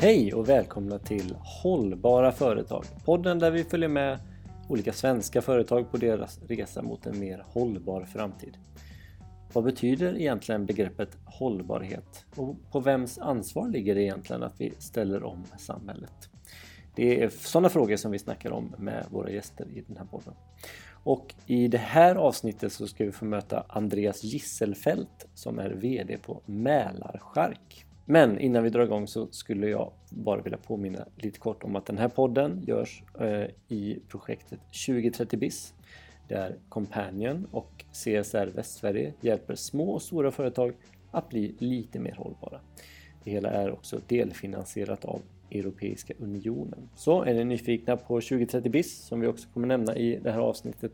Hej och välkomna till Hållbara företag. Podden där vi följer med olika svenska företag på deras resa mot en mer hållbar framtid. Vad betyder egentligen begreppet hållbarhet? Och på vems ansvar ligger det egentligen att vi ställer om samhället? Det är sådana frågor som vi snackar om med våra gäster i den här podden. Och i det här avsnittet så ska vi få möta Andreas Gisselfelt som är VD på Mälarskärk. Men innan vi drar igång så skulle jag bara vilja påminna lite kort om att den här podden görs eh, i projektet 2030 BIS där Companion och CSR Västsverige hjälper små och stora företag att bli lite mer hållbara. Det hela är också delfinansierat av Europeiska Unionen. Så är ni nyfikna på 2030 BIS som vi också kommer nämna i det här avsnittet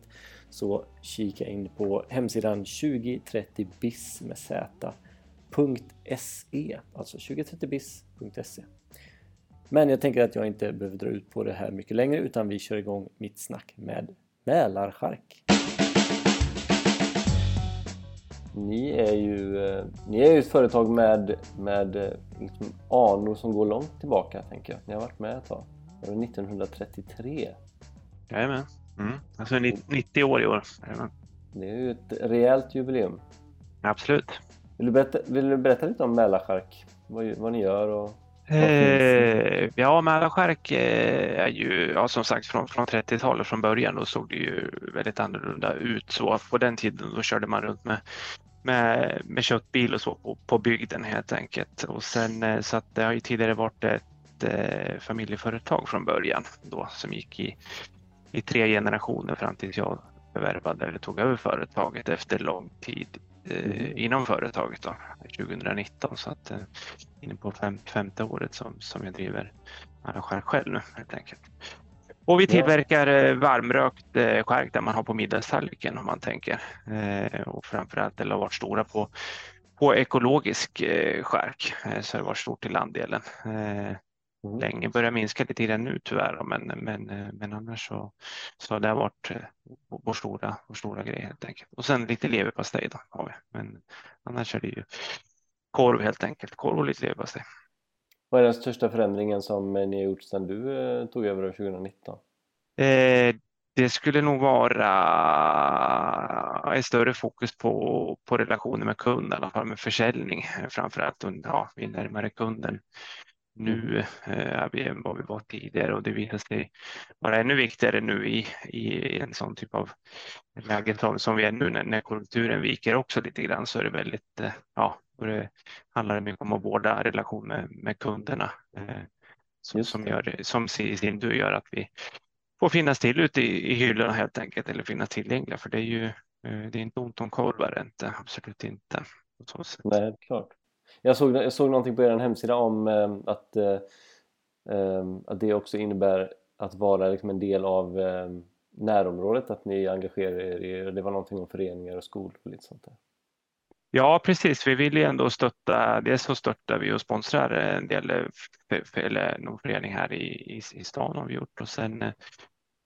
så kika in på hemsidan 2030bis med Z z.se, alltså 2030bis.se. Men jag tänker att jag inte behöver dra ut på det här mycket längre utan vi kör igång mitt snack med Mälarchark. Ni är ju, eh, ni är ju ett företag med, med eh, liksom anor som går långt tillbaka tänker jag. Ni har varit med ett tag. Det var 1933. Jajamän. Mm. Alltså 90 år i år. Jajamän. Det är ju ett rejält jubileum. Absolut. Vill du berätta, vill du berätta lite om Mälarskärk, Vad, vad ni gör och Eh, ja, Mälarskärk eh, är ju ja, som sagt från, från 30-talet från början. Då såg det ju väldigt annorlunda ut. Så på den tiden då körde man runt med, med, med köttbil och så på, på bygden helt enkelt. Och sen, eh, så att det har ju tidigare varit ett eh, familjeföretag från början då som gick i, i tre generationer fram tills jag förvärvade eller tog över företaget efter lång tid eh, inom företaget då, 2019. Så att eh, inne på fem, femte året som, som jag driver arrangemang själv nu helt enkelt. Och vi tillverkar eh, varmrökt eh, skärk där man har på middagstallriken om man tänker. Eh, och framförallt eller har varit stora på, på ekologisk eh, skärk så det har varit stort i landdelen. Eh, Mm. länge. Börjar minska lite grann nu tyvärr, men, men, men annars så, så har det varit eh, vår stora, vår stora grej helt enkelt. Och sen lite leverpastej då har vi, men annars är det ju korv helt enkelt. Korv och lite leverpastej. Vad är den största förändringen som ni har gjort sedan du eh, tog över 2019? Eh, det skulle nog vara ett större fokus på, på relationer med kund, i alla fall med försäljning framför allt. Ja, vi är närmare kunden nu eh, är vi än vad vi var tidigare och det visar sig vara ännu viktigare nu i, i en sån typ av läge som, vi är nu när, när konjunkturen viker också lite grann så är det väldigt, eh, ja, och det handlar mycket om att vårda relation med, med kunderna eh, som, som, gör, som i sin tur gör att vi får finnas till ute i, i hyllorna helt enkelt eller finnas tillgängliga för det är ju det är inte ont om korvar inte, absolut inte. Nej, klart. Jag såg, jag såg någonting på er hemsida om eh, att, eh, eh, att det också innebär att vara liksom en del av eh, närområdet, att ni engagerar er i, det var någonting om föreningar och skolor och lite sånt där. Ja, precis. Vi vill ju ändå stötta. Dels så stöttar vi och sponsrar en del eh, för, för, eller någon förening här i, i, i stan har vi gjort och sen eh,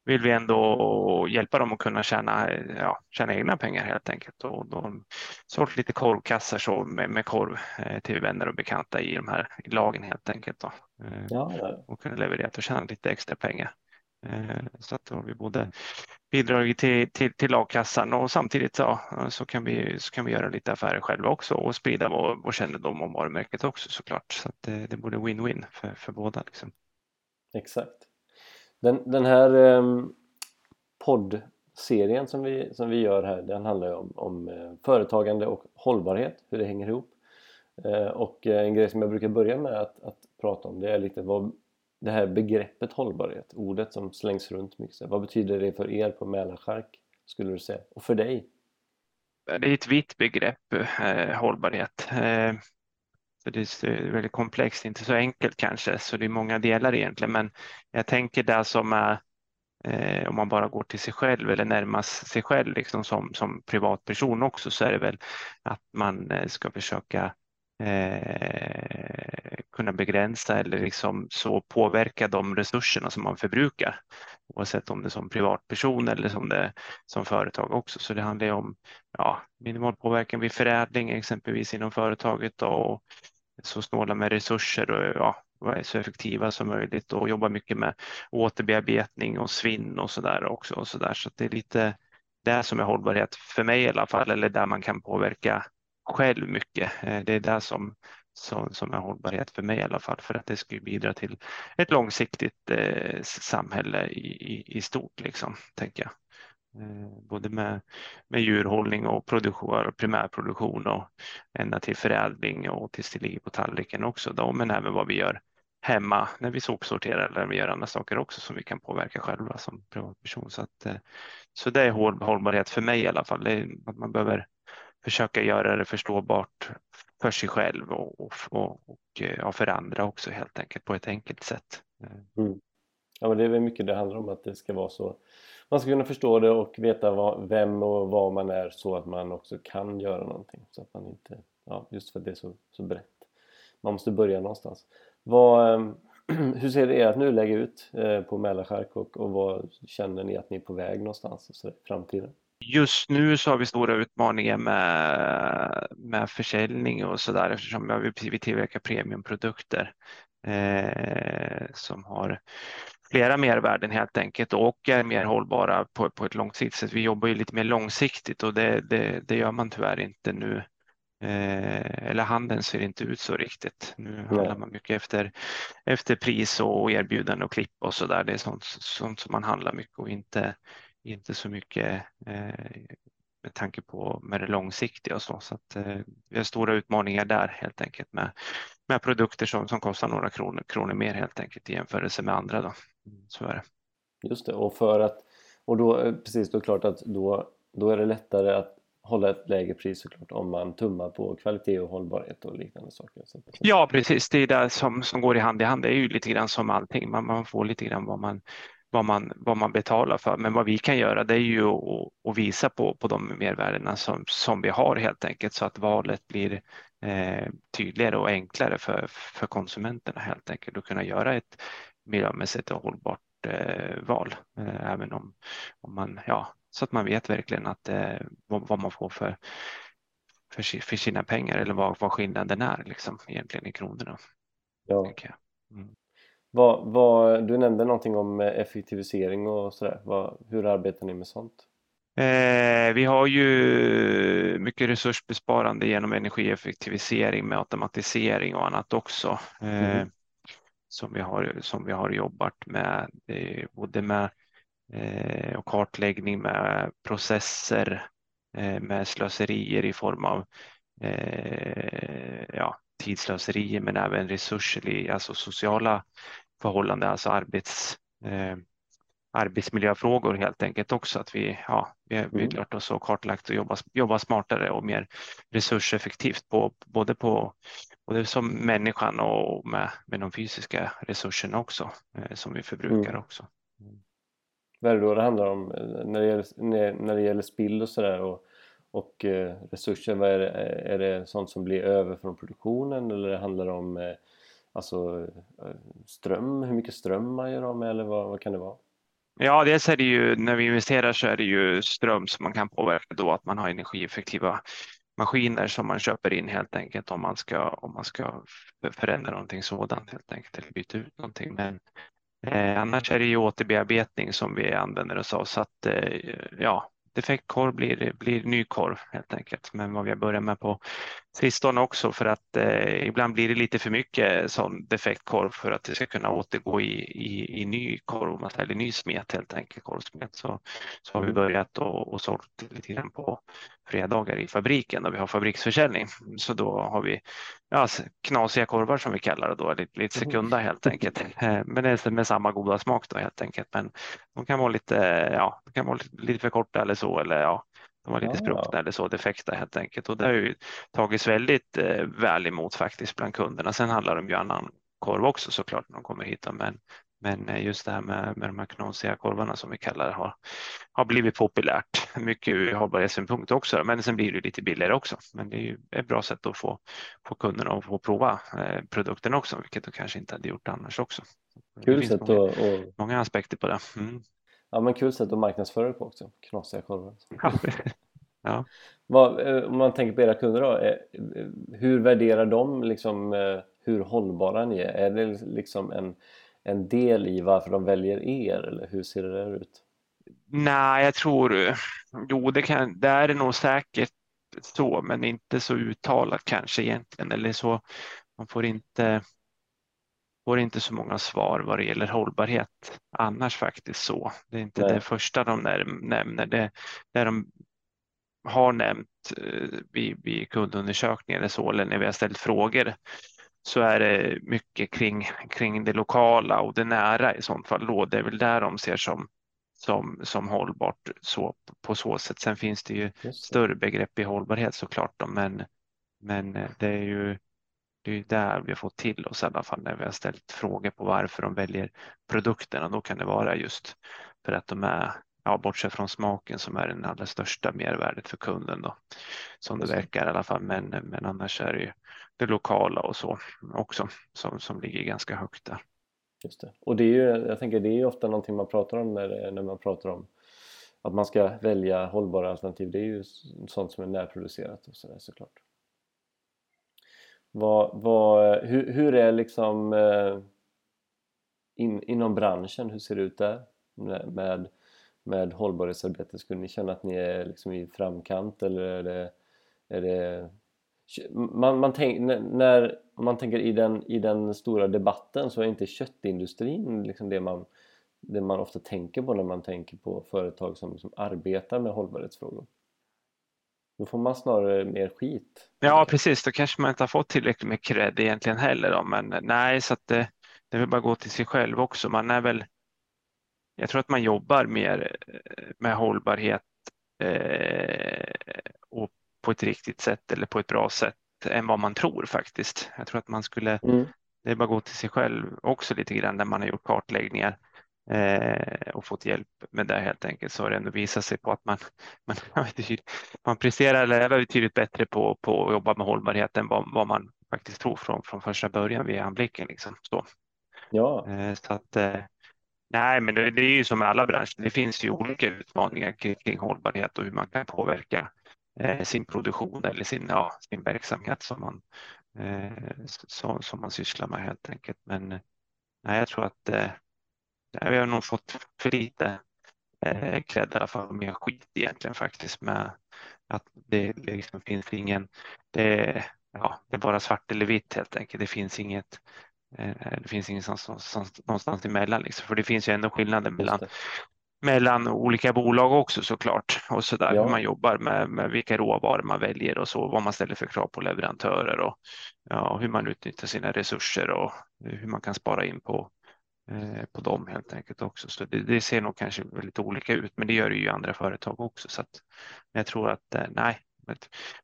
vill vi ändå hjälpa dem att kunna tjäna, ja, tjäna egna pengar helt enkelt. Och de sålt lite korvkassar så med, med korv eh, till vänner och bekanta i de här lagen helt enkelt. Då. Eh, Ja, ja. och kunna leverera och tjäna lite extra pengar. Eh, Så att då har vi både bidragit till, till, till lagkassan och samtidigt så, så, kan vi, så kan vi göra lite affärer själva också och sprida vår, vår kännedom om varumärket också såklart. Så att det, det borde win-win för, för båda. Liksom. Exakt. Den, den här eh, poddserien som vi, som vi gör här den handlar ju om, om eh, företagande och hållbarhet, hur det hänger ihop. Eh, och eh, en grej som jag brukar börja med att, att prata om det är lite vad det här begreppet hållbarhet, ordet som slängs runt mycket. Vad betyder det för er på Mälarskärk skulle du säga? Och för dig? Det är ett vitt begrepp, eh, hållbarhet. Eh, så det är väldigt komplext, inte så enkelt kanske, så det är många delar egentligen. Men jag tänker det som är, eh, om man bara går till sig själv eller närmast sig själv liksom som, som privatperson också, så är det väl att man eh, ska försöka eh, kunna begränsa eller liksom så påverka de resurserna som man förbrukar. Oavsett om det är som privatperson eller som det som företag också. Så det handlar ju om ja, minimal påverkan vid förädling exempelvis inom företaget då, och så snåla med resurser och ja, vara så effektiva som möjligt och jobba mycket med återbearbetning och svinn och så där också. Och så där. så det är lite det som är hållbarhet för mig i alla fall, eller där man kan påverka själv mycket. Eh, det är det som, som, som är hållbarhet för mig i alla fall, för att det skulle bidra till ett långsiktigt eh, samhälle i, i, i stort, liksom, tänker jag. Eh, både med, med djurhållning och produktion, primärproduktion och ända till förädling och tills det ligger på tallriken också. Då, men även vad vi gör hemma när vi sopsorterar eller när vi gör andra saker också som vi kan påverka själva som privatperson. Så, att, eh, så det är hållbarhet för mig i alla fall. Det är att man behöver försöka göra det förståbart för sig själv och, och, och, och eh, ja, för andra också helt enkelt på ett enkelt sätt. Mm. Ja, men det är väl mycket det handlar om att det ska vara så man ska kunna förstå det och veta vad, vem och vad man är så att man också kan göra någonting så att man inte, ja, just för att det är så, så brett man måste börja någonstans vad, ehm, hur ser ert nuläge ut eh, på Mälarskärk och, och vad känner ni att ni är på väg någonstans i framtiden? Just nu så har vi stora utmaningar med, med försäljning och så där eftersom vi, tillverkar premiumprodukter eh, som har flera mervärden helt enkelt och är mer hållbara på, på ett långsiktigt sätt. Vi jobbar ju lite mer långsiktigt och det, det, det gör man tyvärr inte nu. Eh, eller handeln ser inte ut så riktigt. Nu handlar man mycket efter, efter pris och erbjudande och klipp och så där. Det är sånt, sånt som man handlar mycket och inte, inte så mycket eh, med tanke på med det långsiktiga och så. Så att, eh, vi har stora utmaningar där helt enkelt med, med produkter som, som kostar några kronor, kronor mer helt enkelt i jämförelse med andra. Då. Så är det. Just det, och för att och då eh, precis då är klart att då, då är det lättare att hålla ett lägre pris såklart om man tummar på kvalitet och hållbarhet och liknande saker. Ja precis, det är det som, som går i hand i hand. Det är ju lite grann som allting, man, man får lite grann vad man, vad man, vad man betalar för. Men vad vi kan göra det är ju att, att visa på, på de mervärdena som, som vi har helt enkelt så att valet blir eh, tydligare och enklare för, för konsumenterna helt enkelt och kunna göra ett miljömässigt och hållbart eh, val. Eh, även om, om man, ja, så att man vet verkligen att, eh, vad, vad, man får för, för, för sina pengar eller vad, vad skillnaden är liksom, egentligen i kronorna. Ja. Mm. Vad, vad, du nämnde någonting om effektivisering och sådär. Hur arbetar ni med sånt? Eh, vi har ju mycket resursbesparande genom energieffektivisering med automatisering och annat också. Eh, mm som vi har, som vi har jobbat med, både med eh, och kartläggning med processer, eh, med slöserier i form av eh, ja, tidslöserier men även resurser, alltså sociala förhållanden, alltså arbets, arbetsmiljöfrågor helt enkelt också. Att vi, ja, vi, har, mm. lärt oss och kartlagt och jobba, jobba smartare och mer resurseffektivt på, både på både som människan och med, med de fysiska resurserna också eh, som vi förbrukar mm. också. Vad är det då det handlar om eh, när det gäller, när det gäller spill och sådär och, eh, resurser? Vad är, det, eh, är det sånt som blir över från produktionen eller handlar det om eh, alltså, eh, ström, hur mycket ström man gör av med eller vad, vad kan det vara? Ja, dels är det ju när vi investerar så är det ju ström som man kan påverka då att man har energieffektiva maskiner som man köper in helt enkelt om man ska, om man ska förändra någonting sådant helt enkelt eller byta ut någonting. Men eh, annars är det ju återbearbetning som vi använder oss av så att eh, ja, defektkorv blir, blir ny korv helt enkelt. Men vad vi har börjat med på sistone också för att eh, ibland blir det lite för mycket sån defektkorv för att det ska kunna återgå i, i, i ny korv eller ny smet helt enkelt. Korvsmet. Så, så har vi börjat och, och sålt lite grann på fredagar i fabriken och vi har fabriksförsäljning. Så då har vi ja, knasiga korvar som vi kallar det då, lite, lite mm. sekunda helt enkelt. Eh, men det är med samma goda smak då helt enkelt. Men de kan vara lite, ja, de kan vara lite för korta eller så eller ja, de var lite spruckna eller så, defekta helt enkelt. Och det har ju tagits väldigt eh, väl emot faktiskt bland kunderna. Sen handlar om ju annan korv också såklart när de kommer hit. Men, men eh, just det här med, med de här knasiga korvarna som vi kallar det har, har blivit populärt. Mycket ur hållbarhetssynpunkt också, men sen blir det lite billigare också. Men det är ju ett bra sätt att få, få kunderna att få prova eh, produkten också, vilket de kanske inte hade gjort annars också. Kul sätt många, och, och... många aspekter på det. Mm. Ja men kul sätt att marknadsföra det på också, knasiga korvar. Ja. Vad, eh, om man tänker på era kunder då, eh, hur värderar de liksom hur hållbara ni är? Är det liksom en, en del i varför de väljer er eller hur ser det där ut? Nej, jag tror, jo det, kan, det är nog säkert så, men inte så uttalat kanske egentligen. Eller så, man får inte, får inte så många svar vad det gäller hållbarhet annars faktiskt så. Det är inte Nej. det första de nämner. Det, det de har nämnt eh, vid, vid kundundersökningar eller så, eller när vi har ställt frågor, så är det mycket kring, kring det lokala och det nära i sånt fall. Då. Det är väl där de ser som, som, som hållbart så, på så sätt. Sen finns det ju det. större begrepp i hållbarhet såklart, då, men, men eh, det är ju det är där vi har fått till oss i alla fall när vi har ställt frågor på varför de väljer produkterna. Då kan det vara just för att de är ja, bortsett från smaken som är den allra största mervärdet för kunden då, som det verkar i alla fall. Men, men annars är det ju det lokala och så också som, som ligger ganska högt där. Just det. Och det är ju, jag tänker det är ju ofta någonting man pratar om när, när man pratar om att man ska välja hållbara alternativ. Det är ju sånt som är närproducerat och sådär såklart. Vad, vad, hur, hur är liksom eh, in, inom branschen, hur ser det ut där med med med hållbarhetsarbete? Skulle ni känna att ni är liksom i framkant eller är det, är det man, man tänk, när man tänker i den, i den stora debatten så är inte köttindustrin liksom det, man, det man ofta tänker på när man tänker på företag som som arbetar med hållbarhetsfrågor. Då får man snarare mer skit. Ja precis, då kanske man inte har fått tillräckligt med cred egentligen heller. Då. Men nej, så att det, det vill bara gå till sig själv också. Man är väl jag tror att man jobbar mer eh, med hållbarhet eh, och på ett riktigt sätt eller på ett bra sätt än vad man tror faktiskt. Jag tror att man skulle, mm. det är bara gå till sig själv också lite grann när man har gjort kartläggningar eh, och fått hjälp med det helt enkelt så har det ändå visat sig på att man, man, man presterar eller betydligt bättre på, på att jobba med hållbarhet än vad, vad man faktiskt tror från, från första början vid anblicken. Liksom. Så. Ja. Så att, Nej, men det, det, är ju som med alla branscher. Det finns ju olika utmaningar kring, kring hållbarhet och hur man kan påverka eh, sin produktion eller sin, ja, sin verksamhet som man, eh, som, som man sysslar med helt enkelt. Men nej, jag tror att eh, vi har nog fått för lite eh, cred i alla fall, mer skit egentligen faktiskt med att det, det liksom finns ingen, det, ja, det är bara svart eller vitt helt enkelt. Det finns inget det finns ingenstans någonstans emellan. Liksom. För det finns ju ändå skillnader mellan, mellan olika bolag också såklart. Och så där, ja. hur man jobbar med, med vilka råvaror man väljer och så, vad man ställer för krav på leverantörer och ja, hur man utnyttjar sina resurser och hur man kan spara in på, eh, på dem helt enkelt också. Så det, det, ser nog kanske väldigt olika ut, men det gör det ju andra företag också. Så att, jag tror att eh, nej,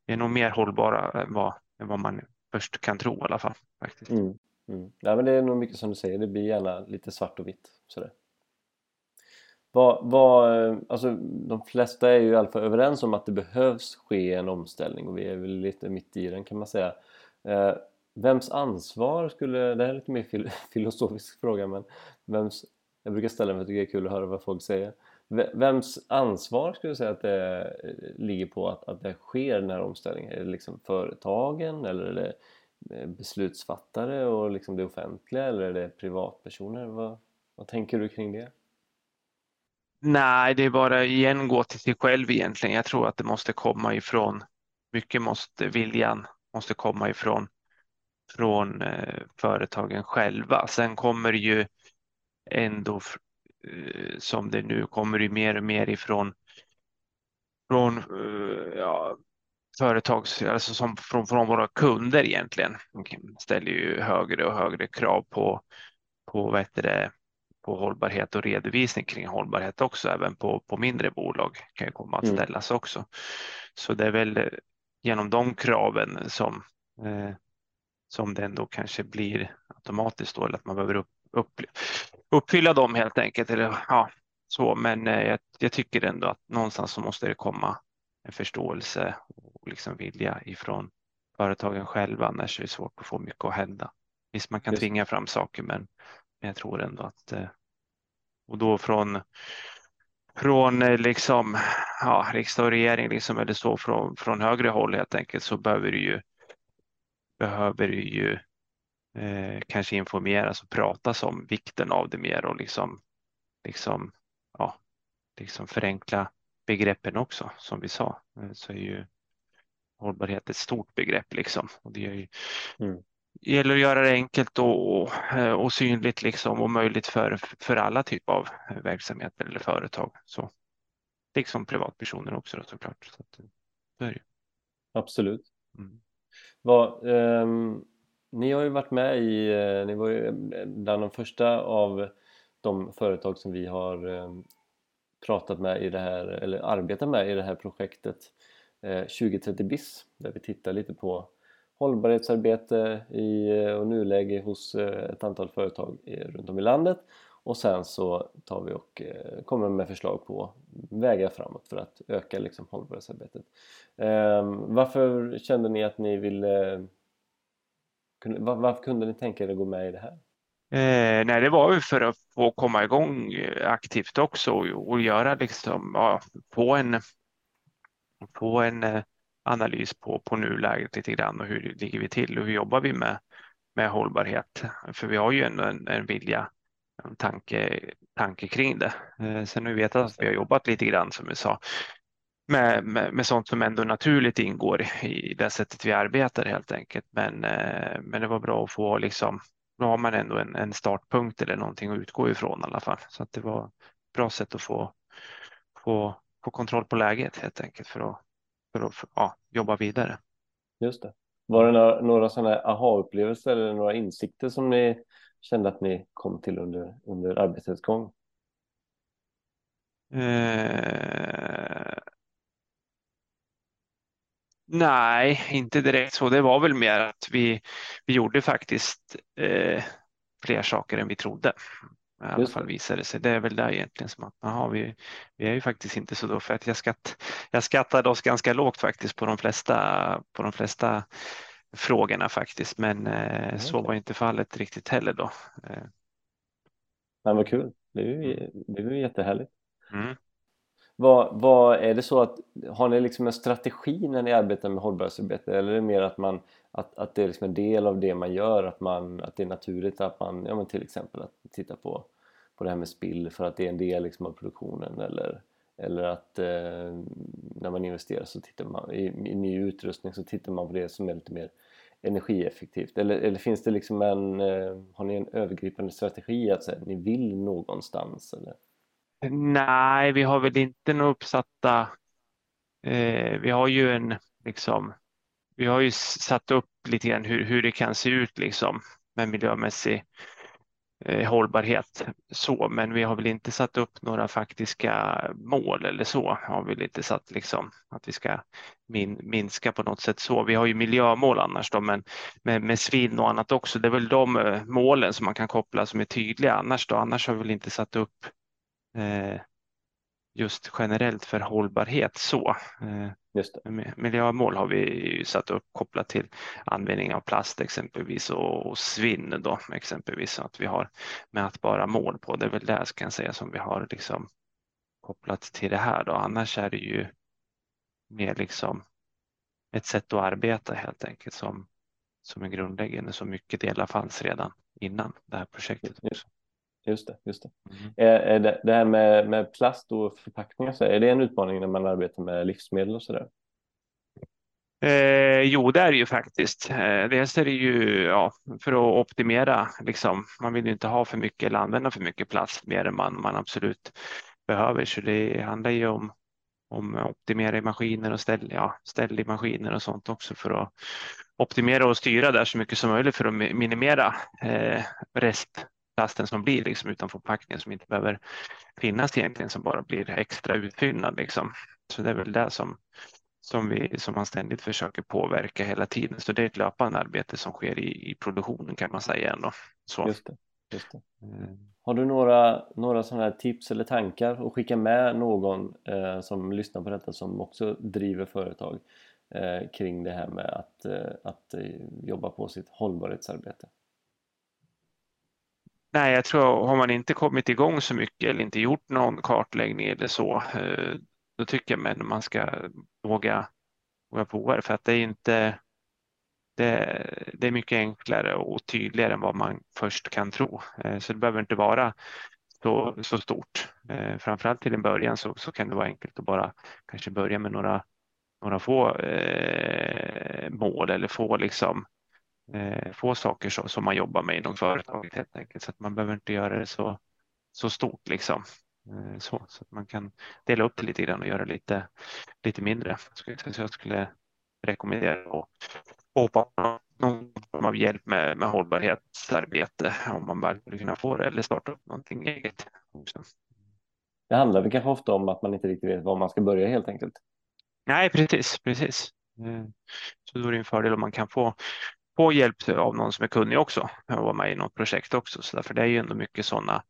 vi är nog mer hållbara än vad, än vad man först kan tro i alla fall. Faktiskt. Mm. Mm. Ja, men det är nog mycket som du säger, det blir gärna lite svart och vitt. Sådär. Vad, vad, alltså, de flesta är ju i alla fall överens om att det behövs ske en omställning och vi är väl lite mitt i den kan man säga. Eh, vems ansvar skulle, det här är lite mer filosofisk fråga men vems, jag brukar ställa mig för att det är kul att höra vad folk säger. Vems ansvar skulle du säga att det eh, ligger på att, att det sker den här omställningen? Är det liksom företagen eller är det Eh, beslutsfattare och liksom det offentliga eller är det privatpersoner? Vad, vad tänker du kring det? Nej, det är bara igen gå till sig själv egentligen. Jag tror att det måste komma ifrån, mycket måste, viljan måste komma ifrån från eh, företagen själva. Sen kommer det ju ändå eh, som det nu kommer det mer och mer ifrån från eh, ja, företags, alltså som från, från våra kunder egentligen ställer ju högre och högre krav på, på, vad det, på hållbarhet och redovisning kring hållbarhet också, även på, på mindre bolag kan ju komma att mm. ställas mm. också. Så det är väl genom de kraven som, eh, som det ändå kanske blir automatiskt då, eller att man behöver upp, upp, uppfylla dem helt enkelt. Eller, ja, så, men eh, jag, jag tycker ändå att någonstans så måste det komma en förståelse och liksom vilja ifrån företagen själva. Annars är det svårt att få mycket att hända. Visst, man kan Just. tvinga fram saker, men jag tror ändå att eh, och då från från eh, liksom, ja, riksdag och regering liksom, eller så från, från högre håll helt enkelt så behöver det ju behöver det ju eh, kanske informeras och pratas om vikten av det mer och liksom, liksom, ja, liksom förenkla begreppen också som vi sa. Eh, så är ju hållbarhet ett stort begrepp liksom och det är ju, mm. gäller att göra det enkelt och, och, eh, och synligt liksom och möjligt för, för alla typer av verksamheter eller företag. Så, liksom privatpersoner också då, såklart. Så att, så. Absolut. Mm. Vad, um ni har ju varit med i, eh, ni var ju bland de första av de företag som vi har eh, pratat med i det här, eller arbetat med i det här projektet Eh, 2030 BIS där vi tittar lite på hållbarhetsarbete i eh, och nuläge hos eh, ett antal företag runt om i landet och sen så tar vi och kommer med förslag på vägar framåt för att öka liksom hållbarhetsarbetet. Ehm, varför kände ni att ni ville varför kunde ni tänka er att gå med i det här? Eh, nej, det var ju för att få komma igång aktivt också och, och göra liksom, ja, få en, få en eh, analys på, på nuläget lite grann och hur ligger vi till och hur jobbar vi med, med hållbarhet? För vi har ju ändå en, en vilja, en tanke, tanke kring det. Eh, sen har vi vetat att vi har jobbat lite grann som vi sa med, med, med, sånt som ändå naturligt ingår i det sättet vi arbetar helt enkelt. Men, eh, men det var bra att få liksom, då har man ändå en, en startpunkt eller någonting att utgå ifrån i alla fall. Så att det var ett bra sätt att få, få, få kontroll på läget helt enkelt för att, för att för, ja, jobba vidare. Just det. Var det några, några sådana aha-upplevelser eller några insikter som ni kände att ni kom till under, under arbetets gång? Eh, Nej, inte direkt så. Det var väl mer att vi, vi gjorde faktiskt eh, fler saker än vi trodde. I alla fall visade det sig. Det är väl där egentligen som att aha, vi, vi är ju faktiskt inte så då för att jag, skatt, jag skattade oss ganska lågt faktiskt på de flesta, på de flesta frågorna faktiskt. Men eh, okay. så var inte fallet riktigt heller då. Eh. Men vad kul. Det är ju, mm. det är ju jättehärligt. Mm. Vad, vad, är det så att har ni liksom en strategi när ni arbetar med hållbarhetsarbete eller är det mer att, man, att, att det är liksom en del av det man gör att, man, att det är naturligt att man ja, men till exempel att titta på, på det här med spill för att det är en del liksom av produktionen eller, eller att eh, när man investerar så tittar man i, i ny utrustning så tittar man på det som är lite mer energieffektivt eller, eller finns det liksom en eh, har ni en övergripande strategi att säga, ni vill någonstans eller? Nej, vi har väl inte några uppsatta. Eh, vi har ju en liksom. Vi har ju satt upp lite grann hur, hur det kan se ut liksom med miljömässig Eh, hållbarhet så, men vi har väl inte satt upp några faktiska mål eller så har vi inte satt liksom att vi ska min, minska på något sätt så. Vi har ju miljömål annars då, men med, med svinn och annat också. Det är väl de eh, målen som man kan koppla som är tydliga annars då. Annars har vi väl inte satt upp Eh, just generellt för hållbarhet så. Eh, just det. Miljömål har vi satt upp kopplat till användning av plast exempelvis och, svinn då exempelvis så att vi har mätbara mål på. Det är väl det kan jag säga som vi har liksom kopplat till det här då. Annars är det ju mer liksom ett sätt att arbeta helt enkelt som, som är grundläggande. Så mycket delar fanns redan innan det här projektet. Också. Just det. Just det. Mm. Är, är det, det, här med, med plast och förpackningar, så är det en utmaning när man arbetar med livsmedel och så där? Eh, jo, det är det ju faktiskt. Eh, dels är det ju ja, för att optimera. Liksom. Man vill ju inte ha för mycket eller använda för mycket plast mer än man, man absolut behöver. Så det handlar ju om, om optimera i maskiner och ställ, ja, ställ i maskiner och sånt också för att optimera och styra där så mycket som möjligt för att minimera eh, rest plasten som blir liksom utanför förpackningen som inte behöver finnas egentligen som bara blir extra utfyllnad. Liksom. Så det är väl det som, som, vi, som man ständigt försöker påverka hela tiden. Så det är ett löpande arbete som sker i, i produktionen kan man säga ändå. Så. Just det, just det. Mm. Har du några, några sådana här tips eller tankar att skicka med någon eh, som lyssnar på detta som också driver företag eh, kring det här med att, eh, att eh, jobba på sitt hållbarhetsarbete? Nej, jag tror har man inte kommit igång så mycket eller inte gjort någon kartläggning eller så, eh, då tycker jag att man ska våga, våga prova det för att det är inte det, det är mycket enklare och tydligare än vad man först kan tro. Eh, så det behöver inte vara så, så stort. Eh, framförallt till en början så, så kan det vara enkelt att bara kanske börja med några, några få eh, mål eller få, liksom, eh, få saker så, som man jobbar med inom företaget helt enkelt. Så att man behöver inte göra det så, så stort liksom. Eh, så, så att man kan dela upp det lite grann och göra lite, lite mindre. Så jag skulle rekommendera att hoppa någon form av hjälp med, med hållbarhetsarbete om man bara skulle kunna få det eller starta upp någonting eget. Också. Det handlar väl kanske ofta om att man inte riktigt vet var man ska börja helt enkelt. Nej, precis, precis. Eh, så då är det en fördel om man kan få, få hjälp av någon som är kunnig också och vara med i något projekt också. Så därför det är ju ändå mycket sådana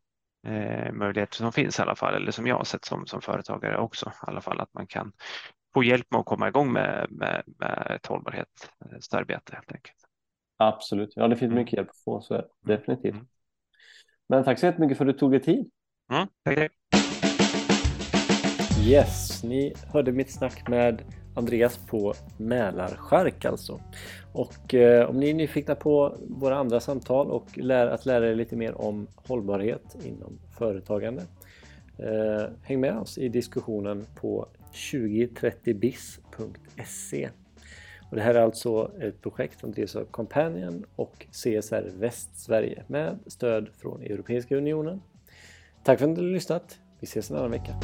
eh, möjligheter som finns i alla fall, eller som jag har sett som, som företagare också, i alla fall att man kan få hjälp med att komma igång med, med, med ett hållbarhetsarbete helt enkelt. Absolut, ja det finns mm. mycket hjälp att få, så det definitivt. Mm. Men tack så jättemycket för att du tog dig tid. Mm, tack. Yes, ni hörde mitt snack med Andreas på Mälarskärk alltså. Och eh, om ni är nyfikna på våra andra samtal och lär, att lära er lite mer om hållbarhet inom företagande. Eh, häng med oss i diskussionen på 2030bis.se. Och det här är alltså ett projekt som drivs av Companion och CSR Västsverige med stöd från Europeiska Unionen. Tack för att ni har lyssnat. Vi ses en annan vecka.